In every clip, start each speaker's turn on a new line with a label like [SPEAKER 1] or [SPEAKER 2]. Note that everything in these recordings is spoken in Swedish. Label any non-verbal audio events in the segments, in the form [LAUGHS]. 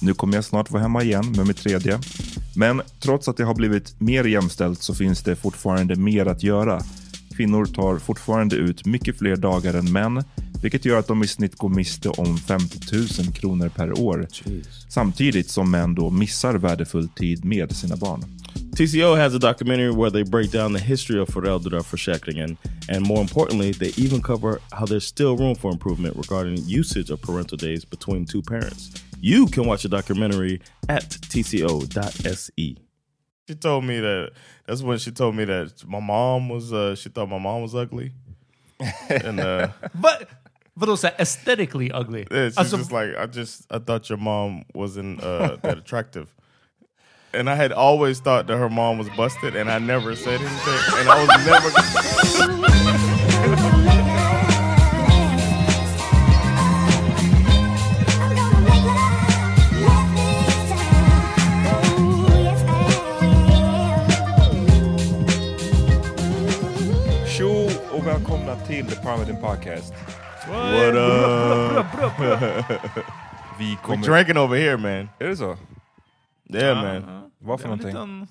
[SPEAKER 1] nu kommer jag snart vara hemma igen med mitt tredje. Men trots att det har blivit mer jämställt så finns det fortfarande mer att göra. Kvinnor tar fortfarande ut mycket fler dagar än män, vilket gör att de i snitt går miste om 50 000 kronor per år. Samtidigt som män då missar värdefull tid med sina barn.
[SPEAKER 2] TCO has a documentary where they break down the history of föräldraförsäkringen and more importantly, they even cover how there's still room for improvement regarding usage of parental days between two parents. You can watch the documentary at tco.se. She told me that that's when she told me that my mom was uh, she thought my mom was ugly. [LAUGHS] and uh
[SPEAKER 3] Va? Vadå såhär aesthetically ugly?
[SPEAKER 2] Yeah, she's
[SPEAKER 3] Alltså,
[SPEAKER 2] just like, I just, I thought your mom wasn't uh, that attractive. And I had always thought that her mom was busted, and I never said anything. And I was never.
[SPEAKER 1] Och [LAUGHS] välkomna till The Parmidin Podcast.
[SPEAKER 2] What up?
[SPEAKER 1] Vi [LAUGHS]
[SPEAKER 2] We're drinking over here, man.
[SPEAKER 1] Är det så?
[SPEAKER 2] Yeah, man.
[SPEAKER 1] Vad för
[SPEAKER 3] en
[SPEAKER 1] någonting?
[SPEAKER 3] liten,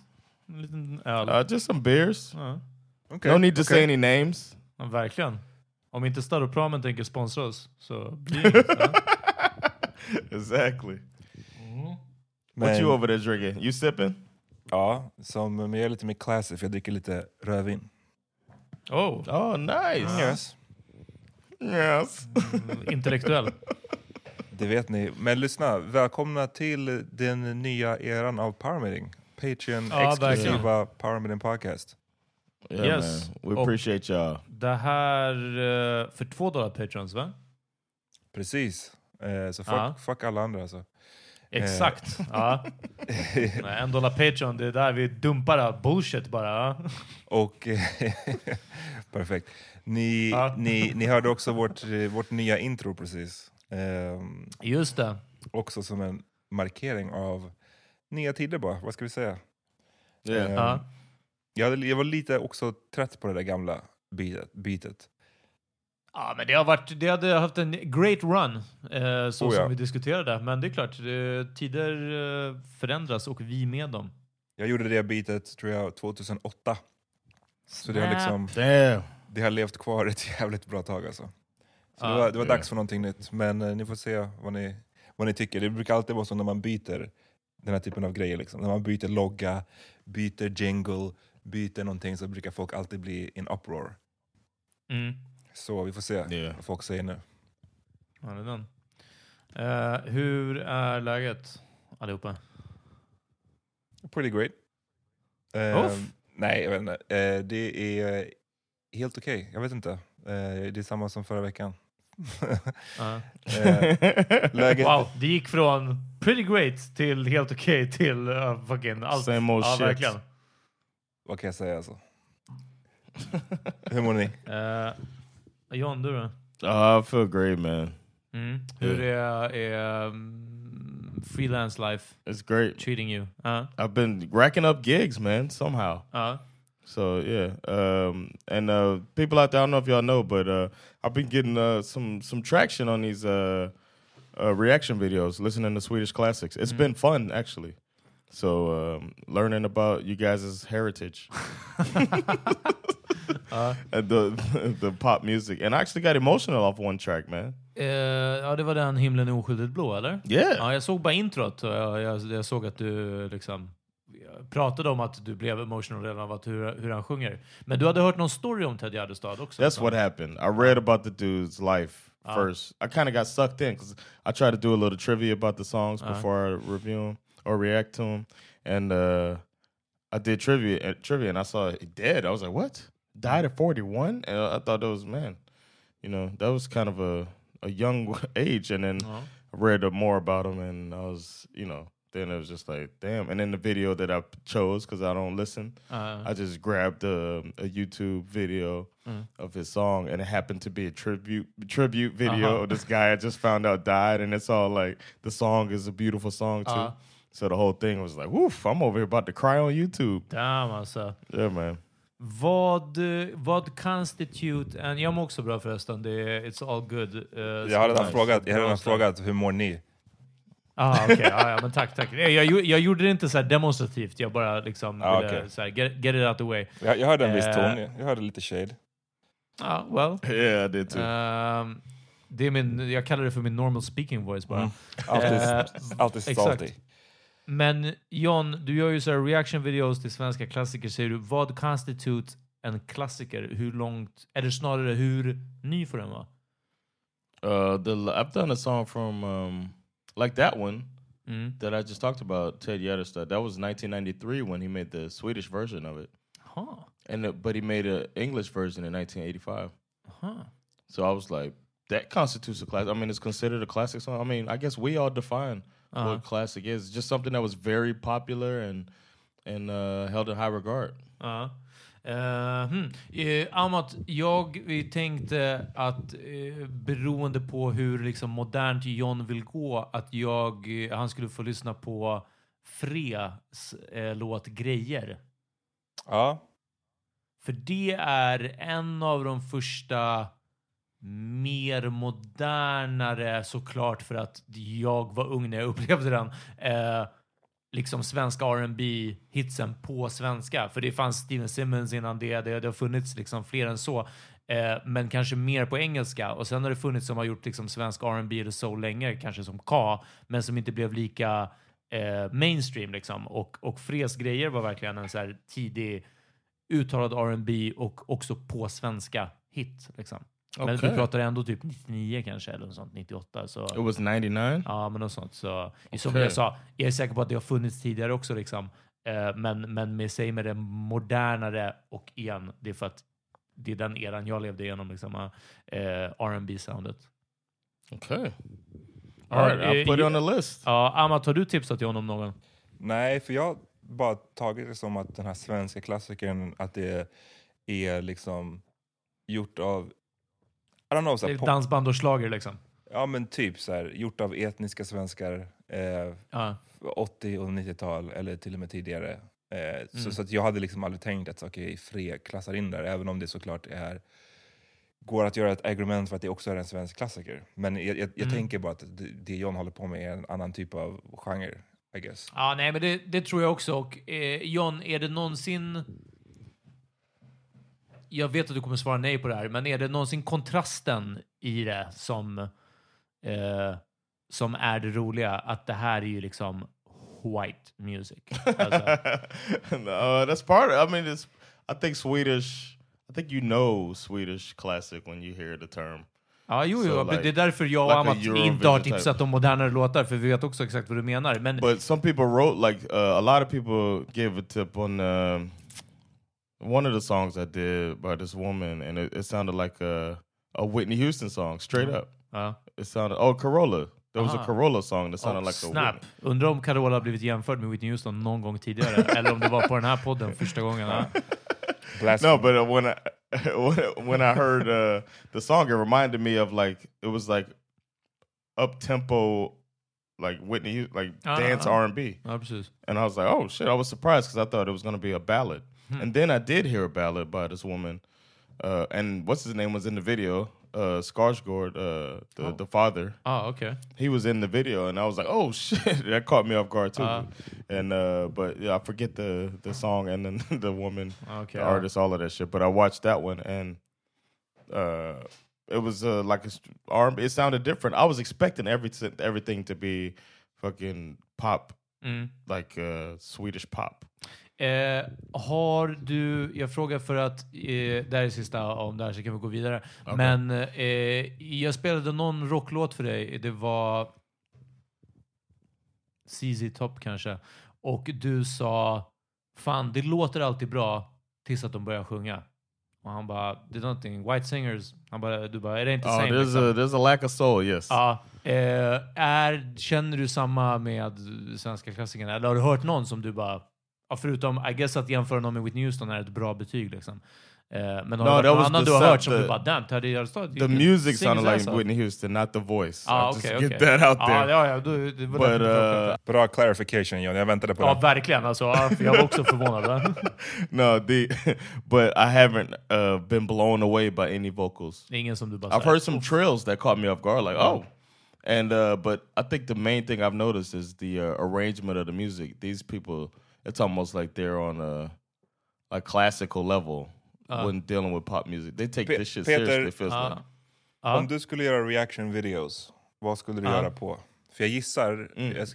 [SPEAKER 3] en liten öl.
[SPEAKER 2] Uh, just some beers.
[SPEAKER 3] Ja.
[SPEAKER 1] Okej,
[SPEAKER 2] No need to say any names.
[SPEAKER 3] Ja, verkligen. Om inte Staropramen tänker sponsra oss så blir [LAUGHS] det
[SPEAKER 2] exactly. What
[SPEAKER 1] Men-
[SPEAKER 2] you over there drinking? You sipping?
[SPEAKER 1] Ja, som, men jag är lite mer classy för jag dricker lite rödvin.
[SPEAKER 3] Oh,
[SPEAKER 2] Oh, nice.
[SPEAKER 1] Yes.
[SPEAKER 2] Yes.
[SPEAKER 3] intellektuell. [LAUGHS]
[SPEAKER 1] Det vet ni. Men lyssna, välkomna till den nya eran av Parmidin. Patreon
[SPEAKER 3] Ja,
[SPEAKER 1] exklusiva Parmidin Podcast.
[SPEAKER 2] Yeah,
[SPEAKER 3] Yes.
[SPEAKER 2] man. We appreciate y'all.
[SPEAKER 3] Det här eh, för två dollar patrons va?
[SPEAKER 1] Precis. Eh, så fuck,
[SPEAKER 3] Ja.
[SPEAKER 1] fuck alla andra alltså.
[SPEAKER 3] Exakt. Ja. [LAUGHS] Nej, en dollar patron, det är där vi dumpar all bullshit bara.
[SPEAKER 1] Och [LAUGHS] perfekt. Ni, ni, ni hörde också vårt, eh, vårt nya intro precis. Ehm,
[SPEAKER 3] Just det.
[SPEAKER 1] också som en markering av nya tider bara, vad ska vi säga?
[SPEAKER 2] Yeah.
[SPEAKER 1] Ehm,
[SPEAKER 3] Ja.
[SPEAKER 1] jag, hade, jag var lite också trött på det där gamla bitet. bitet.
[SPEAKER 3] Ja, men det har varit, det hade haft en great run, eh, så
[SPEAKER 1] Oh ja.
[SPEAKER 3] som vi diskuterade. Men det är klart, eh, tider eh, förändras och vi med dem.
[SPEAKER 1] Jag gjorde det bitet tror jag 2008. Så det har liksom
[SPEAKER 2] Damn.
[SPEAKER 1] det har levt kvar ett [LAUGHS] jävligt bra tag alltså. Så
[SPEAKER 3] Ja,
[SPEAKER 1] det var, det var dags för någonting nytt, men eh, ni får se vad ni, vad ni tycker. Det brukar alltid vara så när man byter den här typen av grejer. Liksom. När man byter logga, byter jingle, byter någonting så brukar folk alltid bli in uproar.
[SPEAKER 3] Mm.
[SPEAKER 1] Så vi får se
[SPEAKER 2] Yeah.
[SPEAKER 1] vad folk säger nu.
[SPEAKER 3] Ja, det är den. Eh, hur är läget allihopa?
[SPEAKER 1] Pretty great.
[SPEAKER 3] Uff.
[SPEAKER 1] nej, jag vet inte. Eh, det är helt okej. Jag vet inte. Eh, det är samma som förra veckan. [LAUGHS] Eh, läget,
[SPEAKER 3] Wow, det gick från pretty great till helt okej till uh, fucking allt.
[SPEAKER 2] Same old
[SPEAKER 3] ja,
[SPEAKER 2] shit.
[SPEAKER 3] verkligen.
[SPEAKER 1] Vad kan jag säga alltså? [LAUGHS] Hur mår ni?
[SPEAKER 3] Uh, John, du då?
[SPEAKER 2] Uh, I feel great, man.
[SPEAKER 3] Mm. Hur är, är um, freelance life
[SPEAKER 2] It's great.
[SPEAKER 3] treating you? Ja,
[SPEAKER 2] I've been racking up gigs, man, somehow.
[SPEAKER 3] ja.
[SPEAKER 2] So yeah, um, and uh, people out there, I don't know if y'all know, but uh, I've been getting uh, some some traction on these uh, uh, reaction videos, listening to Swedish classics. It's been fun actually. So um, learning about you guys' heritage, and [LAUGHS] [LAUGHS] the [LAUGHS] the pop music, and I actually got emotional off one track, man.
[SPEAKER 3] Eh, ja, det var den Himlen är oskyldigt blå, eller?
[SPEAKER 2] Yeah.
[SPEAKER 3] Ja, jag såg bara introt och jag, jag, jag såg att du liksom pratade om att du blev emotional redan av att hur, hur han sjunger. Men du hade hört någon story om Ted Gärdestad också?
[SPEAKER 2] That's what happened. I read about the dude's life first. I kind of got sucked in because I tried to do a little trivia about the songs before I review them or react to them, and uh, I did trivia. uh, Trivia, and I saw he dead. I was like, "What? Died at forty one? And I thought that was man, you know, that was kind of a a young [LAUGHS] age. And then I read more about him, and I was, you know. Then it was just like, damn. And then the video that I chose, because I don't listen, uh-huh. I just grabbed a, a YouTube video mm. of his song, and it happened to be a tribute tribute video uh-huh. of this guy I just found out died, and it's all like the song is a beautiful song too. Uh-huh. So the whole thing was like, woof! I'm over here about to cry on YouTube.
[SPEAKER 3] Damn alltså.
[SPEAKER 2] Yeah, man.
[SPEAKER 3] Vad, vad constitute... And, jag mår också bra förresten. Det är, it's all good. eh,
[SPEAKER 1] Jag har redan,
[SPEAKER 3] nice.
[SPEAKER 1] frågat, jag har
[SPEAKER 3] Bra
[SPEAKER 1] redan
[SPEAKER 3] stuff.
[SPEAKER 1] frågat hur mår ni?
[SPEAKER 3] Ah, okej. ja, ja, men tack, tack. Jag, jag, jag gjorde det inte så här demonstrativt. Jag bara liksom
[SPEAKER 1] Ah,
[SPEAKER 3] ville så här, get, get it out the way.
[SPEAKER 1] Jag, jag hörde en viss
[SPEAKER 3] Eh.
[SPEAKER 1] ton, jag hörde lite shade.
[SPEAKER 3] Ja, well.
[SPEAKER 2] Yeah, did too.
[SPEAKER 3] ehm, det är min, jag kallar det för min normal speaking voice bara.
[SPEAKER 1] Alltid,
[SPEAKER 3] Eh,
[SPEAKER 1] alltid
[SPEAKER 3] exakt.
[SPEAKER 1] salty.
[SPEAKER 3] Men John, du gör ju så här reaction videos till svenska klassiker. Säger du, vad constitute en klassiker? Hur långt, eller snarare hur ny får den vara?
[SPEAKER 2] Uh, the I've done a song from um, like that one
[SPEAKER 3] Mm.
[SPEAKER 2] that I just talked about, Ted Gärdestad. That was 1993 when he made the Swedish version of it,
[SPEAKER 3] Huh.
[SPEAKER 2] and uh, but he made an English version in 1985.
[SPEAKER 3] Huh.
[SPEAKER 2] So I was like, that constitutes a classic. I mean, it's considered a classic song. I mean, I guess we all define what classic is. Just something that was very popular and and uh, held in high regard.
[SPEAKER 3] Ja. Eh, hmm. Eh, Amat, jag vi tänkte att eh, beroende på hur liksom, modernt John vill gå, att jag, eh, han skulle få lyssna på Freas låt Grejer.
[SPEAKER 1] Ja,
[SPEAKER 3] För det är en av de första mer modernare, såklart för att jag var ung när jag [LAUGHS] upplevde den, liksom svenska R&B hitsen på svenska. För det fanns Steven Simmons innan det, det, det har funnits liksom fler än så. Eh, men kanske mer på engelska. Och sen har det funnits som har gjort liksom svensk R&B eller soul länge, kanske som K, men som inte blev lika eh, mainstream. Liksom. Och, och Fres grejer var verkligen en så här tidig uttalad R&B och också på svenska hit. Liksom. Men
[SPEAKER 2] Okej.
[SPEAKER 3] vi pratar ändå typ 99 kanske, eller något sånt, 98. Så,
[SPEAKER 2] It was 99.
[SPEAKER 3] ja, men något sånt. Så, Som
[SPEAKER 2] Okej.
[SPEAKER 3] jag sa, jag är säker på att det har funnits tidigare också. Liksom. Eh, men, men med sig med det modernare och igen, det är för att det är den eran jag levde igenom, liksom, eh, R&B soundet
[SPEAKER 2] Okay.
[SPEAKER 3] Ja,
[SPEAKER 2] All right, I'll put it on the list.
[SPEAKER 3] Ja, Amat, har du tipsat till honom någon?
[SPEAKER 1] nej, för jag har bara tagit det som att den här svenska klassikern, att det är liksom gjort av, I don't know, så
[SPEAKER 3] Det
[SPEAKER 1] här,
[SPEAKER 3] är
[SPEAKER 1] pop,
[SPEAKER 3] Dansband och schlager liksom.
[SPEAKER 1] ja men typ så här, gjort av etniska svenskar, eh,
[SPEAKER 3] Ja.
[SPEAKER 1] 80 och 90-tal eller till och med tidigare. Eh, så,
[SPEAKER 3] Mm.
[SPEAKER 1] så att jag hade liksom aldrig tänkt att okay, Fre klassar in där, även om det såklart är går att göra ett argument för att det också är en svensk klassiker. Men jag, jag, jag
[SPEAKER 3] Mm.
[SPEAKER 1] tänker bara att det, det John håller på med är en annan typ av genre, I guess.
[SPEAKER 3] Ja, nej, men det, det tror jag också. Och eh, John, är det någonsin... jag vet att du kommer svara nej på det här, men är det någonsin kontrasten i det som, eh, som är det roliga? Att det här är ju liksom white music. Alltså, [LAUGHS]
[SPEAKER 2] no, that's part of I mean, it's, I think Swedish, I think you know Swedish classic when you hear the term.
[SPEAKER 3] ja, jo,
[SPEAKER 2] So,
[SPEAKER 3] jo, men
[SPEAKER 2] like-
[SPEAKER 3] det är därför jag och
[SPEAKER 2] like
[SPEAKER 3] Amat inte har tipsat om modernare låtar, för vi vet också exakt vad du menar. Men
[SPEAKER 2] But some people wrote like uh, a lot of people gave a tip on um one of the songs I did by this woman, and it, it sounded like a a Whitney Houston song, straight up.
[SPEAKER 3] ja.
[SPEAKER 2] It sounded oh Corolla. There was
[SPEAKER 3] Ah.
[SPEAKER 2] a Corolla song that sounded
[SPEAKER 3] Oh,
[SPEAKER 2] like a
[SPEAKER 3] snap.
[SPEAKER 2] Whitney.
[SPEAKER 3] Undrar om Carola har blivit jämförd med Whitney Houston någon gång tidigare, [LAUGHS] eller om det var på den här podden första gången.
[SPEAKER 2] No, but uh, when I [LAUGHS] when, when I heard uh, the song, it reminded me of like it was like up tempo, like Whitney, like
[SPEAKER 3] Ah,
[SPEAKER 2] dance
[SPEAKER 3] ah.
[SPEAKER 2] R and B.
[SPEAKER 3] ja, precis.
[SPEAKER 2] And I was like, oh shit! I was surprised because I thought it was going to be a ballad.
[SPEAKER 3] Hmm.
[SPEAKER 2] And then I did hear a ballad by this woman, uh, and what's his name was in the video. Uh, Skarsgård, uh, the
[SPEAKER 3] Oh.
[SPEAKER 2] the father,
[SPEAKER 3] Oh, okay.
[SPEAKER 2] he was in the video, and I was like, oh [LAUGHS] shit! that caught me off guard too.
[SPEAKER 3] Ah.
[SPEAKER 2] and uh, but yeah, I forget the the song and then [LAUGHS] the woman,
[SPEAKER 3] Okay.
[SPEAKER 2] the artist, all of that shit. But I watched that one, and uh, it was uh, like a arm. It sounded different. I was expecting everything everything to be fucking pop,
[SPEAKER 3] Mm.
[SPEAKER 2] like uh, Swedish pop.
[SPEAKER 3] Eh, har du, jag frågar för att, eh, det här är sista om det här så kan vi gå vidare. Men eh, jag spelade någon rocklåt för dig, det var CZ Top kanske. Och du sa, fan det låter alltid bra tills att de börjar sjunga. Och han bara, det är någonting, White Singers, han bara, du bara, är det inte
[SPEAKER 2] Oh,
[SPEAKER 3] same?
[SPEAKER 2] there's
[SPEAKER 3] liksom?
[SPEAKER 2] a there's a lack of soul. Yes.
[SPEAKER 3] Ja, eh, är, känner du samma med svenska klassikerna? Eller har du hört någon som du bara... Ja, förutom, I guess att jämföra någon med Whitney Houston är ett bra betyg. Liksom. Eh, men har
[SPEAKER 2] No,
[SPEAKER 3] du hört någon du har hört som du bara damn, Teddy Gärdestad.
[SPEAKER 2] the music sounded like Whitney Houston, not the voice.
[SPEAKER 3] Ja,
[SPEAKER 2] I'll just
[SPEAKER 3] okej,
[SPEAKER 2] get that out
[SPEAKER 3] Ja,
[SPEAKER 2] there.
[SPEAKER 3] ja, ja, då, det var
[SPEAKER 2] But, uh,
[SPEAKER 1] Bra clarification John, jag väntade på
[SPEAKER 3] Ja,
[SPEAKER 1] det.
[SPEAKER 3] verkligen. Alltså, ja, jag var också förvånad. [LAUGHS]
[SPEAKER 2] no, the [LAUGHS] but I haven't uh, been blown away by any vocals.
[SPEAKER 3] Ingen som du bara
[SPEAKER 2] I've heard some trills that caught me off guard, like oh, and uh, but I think the main thing I've noticed is the uh, arrangement of the music. These people, it's almost like they're on a a classical level when dealing with pop music. They take
[SPEAKER 1] Pe-
[SPEAKER 2] this shit
[SPEAKER 1] Peter-
[SPEAKER 2] seriously. Feels
[SPEAKER 3] Ja.
[SPEAKER 2] like.
[SPEAKER 3] Ja.
[SPEAKER 1] Om du skulle göra reaction videos, vad skulle du
[SPEAKER 3] Ja.
[SPEAKER 1] göra på? För jag gissar,
[SPEAKER 2] Mm.
[SPEAKER 1] jag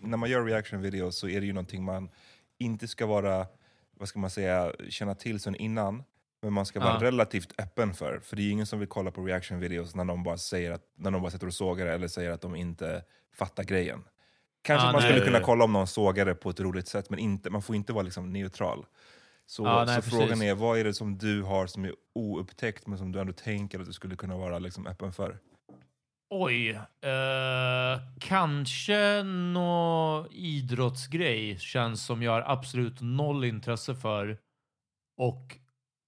[SPEAKER 1] när man gör reaction videos så är det ju någonting man inte ska vara, vad ska man säga, känna till sen innan. Men man ska vara
[SPEAKER 3] Ja.
[SPEAKER 1] relativt öppen för. För det är ju ingen som vill kolla på reaction videos när de bara säger att, när de bara sitter och sågar eller säger att de inte fattar grejen. Kanske
[SPEAKER 3] Ja,
[SPEAKER 1] man
[SPEAKER 3] nej.
[SPEAKER 1] skulle kunna kolla om någon det på ett roligt sätt, men inte, man får inte vara liksom neutral. Så,
[SPEAKER 3] Ja, nej,
[SPEAKER 1] så frågan är, vad är det som du har som är oupptäckt men som du ändå tänker att du skulle kunna vara liksom öppen för?
[SPEAKER 3] Oj. Eh, kanske nå idrottsgrej känns som jag har absolut noll intresse för. Och,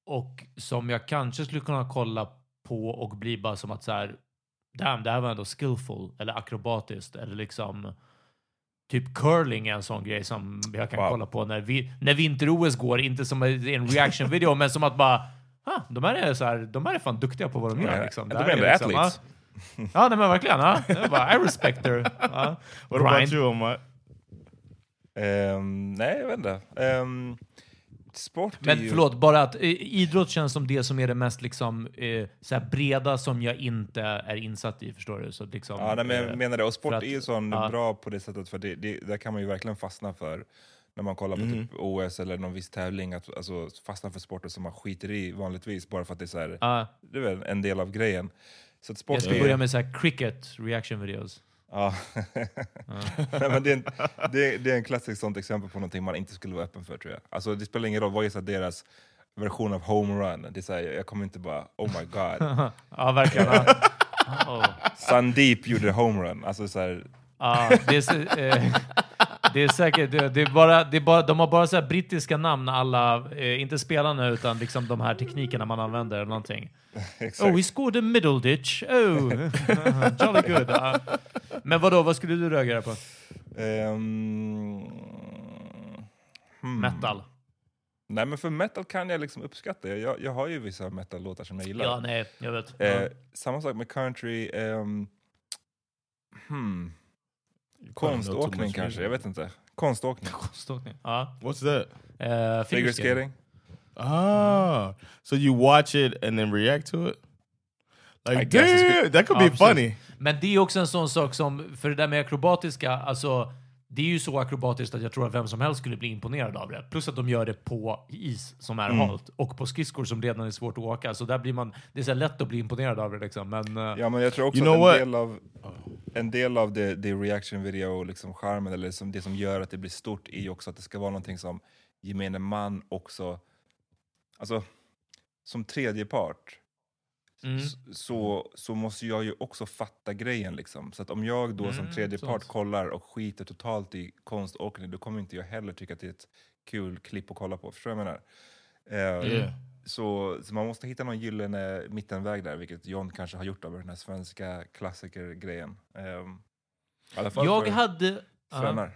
[SPEAKER 3] och som jag kanske skulle kunna kolla på och bli bara som att så här, damn, det här var ändå skillful eller akrobatiskt eller liksom Typ curling är en sån grej som jag kan
[SPEAKER 1] Wow.
[SPEAKER 3] kolla på när, vi, när vinter-OS går, inte som en reaction-video, men som att bara ah, de, här är så här, de här är fan duktiga på vad de gör. Liksom.
[SPEAKER 1] de är ändå
[SPEAKER 3] liksom,
[SPEAKER 1] athletes.
[SPEAKER 3] Ja, [LAUGHS] ja nej, men verkligen. Ja. Jag bara, I respect her. Ja.
[SPEAKER 2] What about
[SPEAKER 3] Grind.
[SPEAKER 2] you, Omar?
[SPEAKER 1] Ehm, nej, jag vet inte. Ehm, sport
[SPEAKER 3] Men
[SPEAKER 1] ju...
[SPEAKER 3] förlåt, bara att eh, idrott känns som det som är det mest liksom, eh, så breda som jag inte är insatt i, förstår du? Så liksom,
[SPEAKER 1] Ja, nej, men
[SPEAKER 3] eh,
[SPEAKER 1] jag menar det. Och sport
[SPEAKER 3] att-
[SPEAKER 1] är ju sån
[SPEAKER 3] ja.
[SPEAKER 1] bra på det sättet, för det, det, där kan man ju verkligen fastna för när man kollar på
[SPEAKER 3] Mm.
[SPEAKER 1] typ OS eller någon viss tävling, att alltså, fastna för sporter som man skiter i vanligtvis, bara för att det är, så här,
[SPEAKER 3] Ja,
[SPEAKER 1] det är väl en del av grejen. Så att sport
[SPEAKER 3] jag ska
[SPEAKER 1] är-
[SPEAKER 3] börja med så cricket reaction videos.
[SPEAKER 1] Ja. [LAUGHS] Nej, men det, är en, det, är, det är en klassisk sånt exempel på någonting man inte skulle vara öppen för tror jag. Alltså, det spelar ingen roll, vad är deras version av home run? Det är här, jag kommer inte bara, oh my god, [LAUGHS]
[SPEAKER 3] Ja, verkligen. Oh. [LAUGHS]
[SPEAKER 1] Sandeep gjorde homerun. Alltså så här,
[SPEAKER 3] Ja, det, är, så- eh, det är säkert, det, det är bara, det är bara, de har bara så brittiska namn alla, eh, inte spelarna utan liksom de här teknikerna man använder eller någonting.
[SPEAKER 1] exakt.
[SPEAKER 3] Oh, he scored a middle ditch. Oh, jolly good. Ja. Men vadå, vad skulle du reagera på?
[SPEAKER 1] Ehm, hmm.
[SPEAKER 3] Metal?
[SPEAKER 1] Nej men för metal kan jag liksom uppskatta. Jag, jag har ju vissa metal-låtar som jag gillar.
[SPEAKER 3] Ja, nej, jag vet.
[SPEAKER 1] Eh,
[SPEAKER 3] Ja.
[SPEAKER 1] samma sak med country. ehm, hmm. Konståkning kanske, jag vet inte. Konståkning.
[SPEAKER 3] Konståkning. Ja.
[SPEAKER 2] What's that?
[SPEAKER 3] Eh,
[SPEAKER 1] Figure skating.
[SPEAKER 2] Ah, so you watch it and then react to it? Like,
[SPEAKER 1] I
[SPEAKER 2] damn, that could be funny.
[SPEAKER 3] Men det är också en sån sak som, för det där med akrobatiska, alltså det är ju så akrobatiskt att jag tror att vem som helst skulle bli imponerad av det. Plus att de gör det på is som är
[SPEAKER 1] Mm.
[SPEAKER 3] halt och på skridskor som redan är svårt att åka. Så där blir man, det är så lätt att bli imponerad av det liksom. Men, eh,
[SPEAKER 1] Ja, men jag tror också att
[SPEAKER 2] what?
[SPEAKER 1] en del av, en del av det, det reaction video, liksom charmen, eller som, det som gör att det blir stort, är ju också att det ska vara någonting som gemene man också, alltså som tredje part,
[SPEAKER 3] Mm.
[SPEAKER 1] så, så måste jag ju också fatta grejen. Liksom. Så att om jag då som
[SPEAKER 3] Mm,
[SPEAKER 1] tredje
[SPEAKER 3] sant.
[SPEAKER 1] part kollar och skiter totalt i konståkning, då kommer inte jag heller tycka att det är ett kul klipp att kolla på. Förstår du vad jag menar? Eh,
[SPEAKER 2] Yeah.
[SPEAKER 1] så, så man måste hitta någon gyllene mittenväg där, vilket John kanske har gjort över den här svenska klassikergrejen. Um,
[SPEAKER 3] jag
[SPEAKER 1] för
[SPEAKER 3] hade...
[SPEAKER 1] svennar.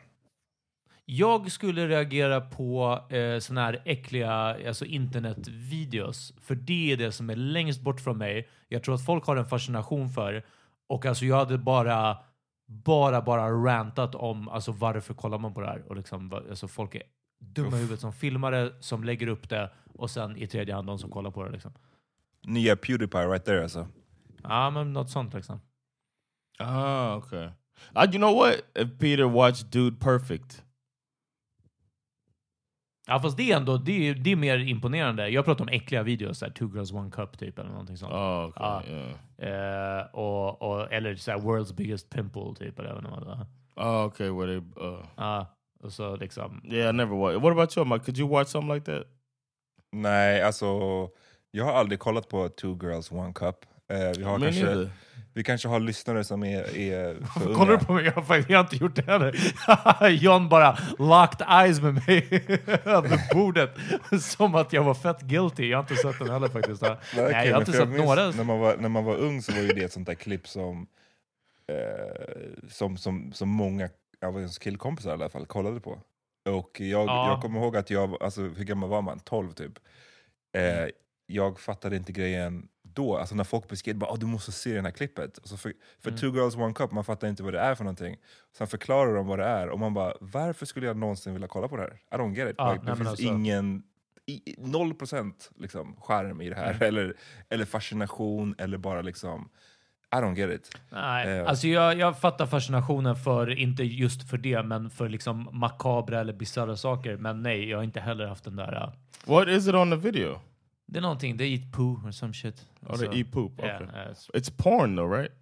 [SPEAKER 3] Jag skulle reagera på eh, såna här äckliga alltså internetvideos. För det är det som är längst bort från mig. Jag tror att folk har en fascination för. Och alltså jag hade bara, bara, bara rantat om alltså varför kollar man på det här. Och liksom, alltså folk är dumma i huvudet som filmar det, som lägger upp det och sen i tredje hand de som kollar på det. Liksom.
[SPEAKER 1] Nya Pewdiepie right there alltså.
[SPEAKER 3] Ja, men något sånt liksom.
[SPEAKER 2] Ah, okay. Uh, you know what? If Peter watched Dude Perfect,
[SPEAKER 3] Ja, fast det är ändå det är, det är mer imponerande. Jag pratar om äckliga videos, så här, two girls one cup typ eller någonting sånt.
[SPEAKER 2] oh, okay,
[SPEAKER 3] Ah.
[SPEAKER 2] yeah.
[SPEAKER 3] Eh, och, och, eller så här, world's biggest pimple typ. Eller vad det var.
[SPEAKER 2] Oh, okay, where they, uh,
[SPEAKER 3] Ja, och så liksom.
[SPEAKER 2] yeah, I never watched. What about you, Mike? Could you watch something like that?
[SPEAKER 1] Nej, alltså jag har aldrig kollat på Two Girls One Cup. Eh, vi, har
[SPEAKER 2] Me
[SPEAKER 1] kanske,
[SPEAKER 2] neither.
[SPEAKER 1] Vi kanske har lyssnare som är, är för unga. [LAUGHS]
[SPEAKER 3] Kollar du på mig? Jag har, faktiskt, jag har inte gjort det heller. [LAUGHS] John bara locked eyes med mig [LAUGHS] över bordet. Som att jag var fett guilty. Jag har inte sett den heller faktiskt.
[SPEAKER 1] Nej,
[SPEAKER 3] Nej,
[SPEAKER 1] okej,
[SPEAKER 3] jag har inte sett några.
[SPEAKER 1] När man, var, när man var ung så var ju det ett sånt där klipp som, eh, som, som, som många av ens killkompisar i alla fall kollade på. Och jag,
[SPEAKER 3] Ja.
[SPEAKER 1] jag kommer ihåg att jag, alltså hur gammal var man? 12 typ. Eh, jag fattade inte grejen då, alltså när folk beskrev bara, oh, du måste se det här klippet. Alltså för för
[SPEAKER 3] Mm.
[SPEAKER 1] Two Girls One Cup, man fattar inte vad det är för någonting. Sen förklarar de vad det är och man bara, varför skulle jag någonsin vilja kolla på det här? I don't get it.
[SPEAKER 3] Ja,
[SPEAKER 1] like, det
[SPEAKER 3] nej, men
[SPEAKER 1] finns
[SPEAKER 3] alltså-
[SPEAKER 1] ingen, i, noll procent liksom, skärm i det här.
[SPEAKER 3] Mm. [LAUGHS]
[SPEAKER 1] Eller, eller fascination, eller bara liksom, I don't get it.
[SPEAKER 3] Nej,
[SPEAKER 1] Eh.
[SPEAKER 3] alltså jag, jag fattar fascinationen för, inte just för det, men för liksom makabra eller bisarra saker. Men nej, jag har inte heller haft den där... uh,
[SPEAKER 2] What is it on the video?
[SPEAKER 3] Det är någonting, they eat poo or some shit.
[SPEAKER 2] Oh, they eat poop. Okay.
[SPEAKER 3] Yeah, uh, it's-
[SPEAKER 2] It's porn though, right?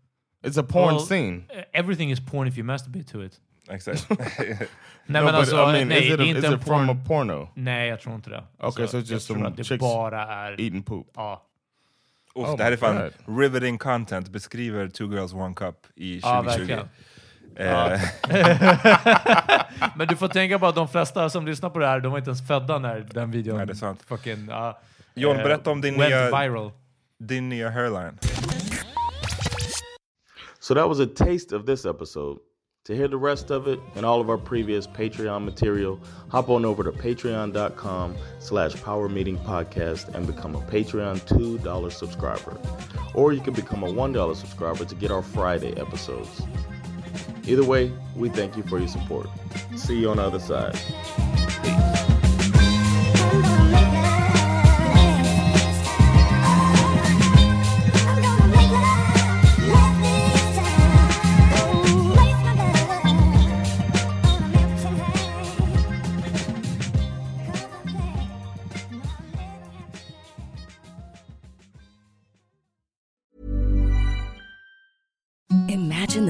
[SPEAKER 2] It's a porn
[SPEAKER 3] Well,
[SPEAKER 2] scene.
[SPEAKER 3] Everything is porn if you masturbate to it.
[SPEAKER 1] Exakt. [LAUGHS]
[SPEAKER 3] Nej [LAUGHS]
[SPEAKER 2] No,
[SPEAKER 3] men
[SPEAKER 2] but,
[SPEAKER 3] alltså,
[SPEAKER 2] I mean,
[SPEAKER 3] nej,
[SPEAKER 2] is it,
[SPEAKER 3] det
[SPEAKER 2] a,
[SPEAKER 3] är inte
[SPEAKER 2] is
[SPEAKER 3] en
[SPEAKER 2] it from
[SPEAKER 3] porn...
[SPEAKER 2] a porno?
[SPEAKER 3] Nej, jag tror inte det.
[SPEAKER 2] Okay, so it's
[SPEAKER 3] jag
[SPEAKER 2] just
[SPEAKER 3] tror
[SPEAKER 2] some
[SPEAKER 3] att det
[SPEAKER 2] chicks
[SPEAKER 3] bara är...
[SPEAKER 2] Eating poop.
[SPEAKER 3] Ja.
[SPEAKER 1] Uff,
[SPEAKER 2] Oh
[SPEAKER 1] det här är fan
[SPEAKER 2] God.
[SPEAKER 1] riveting content, beskriver Two Girls One Cup i
[SPEAKER 3] Ja,
[SPEAKER 1] 2020.
[SPEAKER 3] verkligen.
[SPEAKER 1] Eh, [LAUGHS]
[SPEAKER 3] Men du får tänka på att de flesta som lyssnar på det här, de var inte ens födda när den videon
[SPEAKER 1] Nej, det är sant.
[SPEAKER 3] fucking... ja,
[SPEAKER 1] John,
[SPEAKER 3] eh,
[SPEAKER 1] berätta om din
[SPEAKER 3] went
[SPEAKER 1] nya-
[SPEAKER 3] viral.
[SPEAKER 1] din nya hairline.
[SPEAKER 2] So that was a taste of this episode. To hear the rest of it and all of our previous Patreon material, hop on over to patreon.com slash power meeting podcast and become a Patreon $2 subscriber. Or you can become a $1 subscriber to get our Friday episodes. Either way, we thank you for your support. See you on the other side.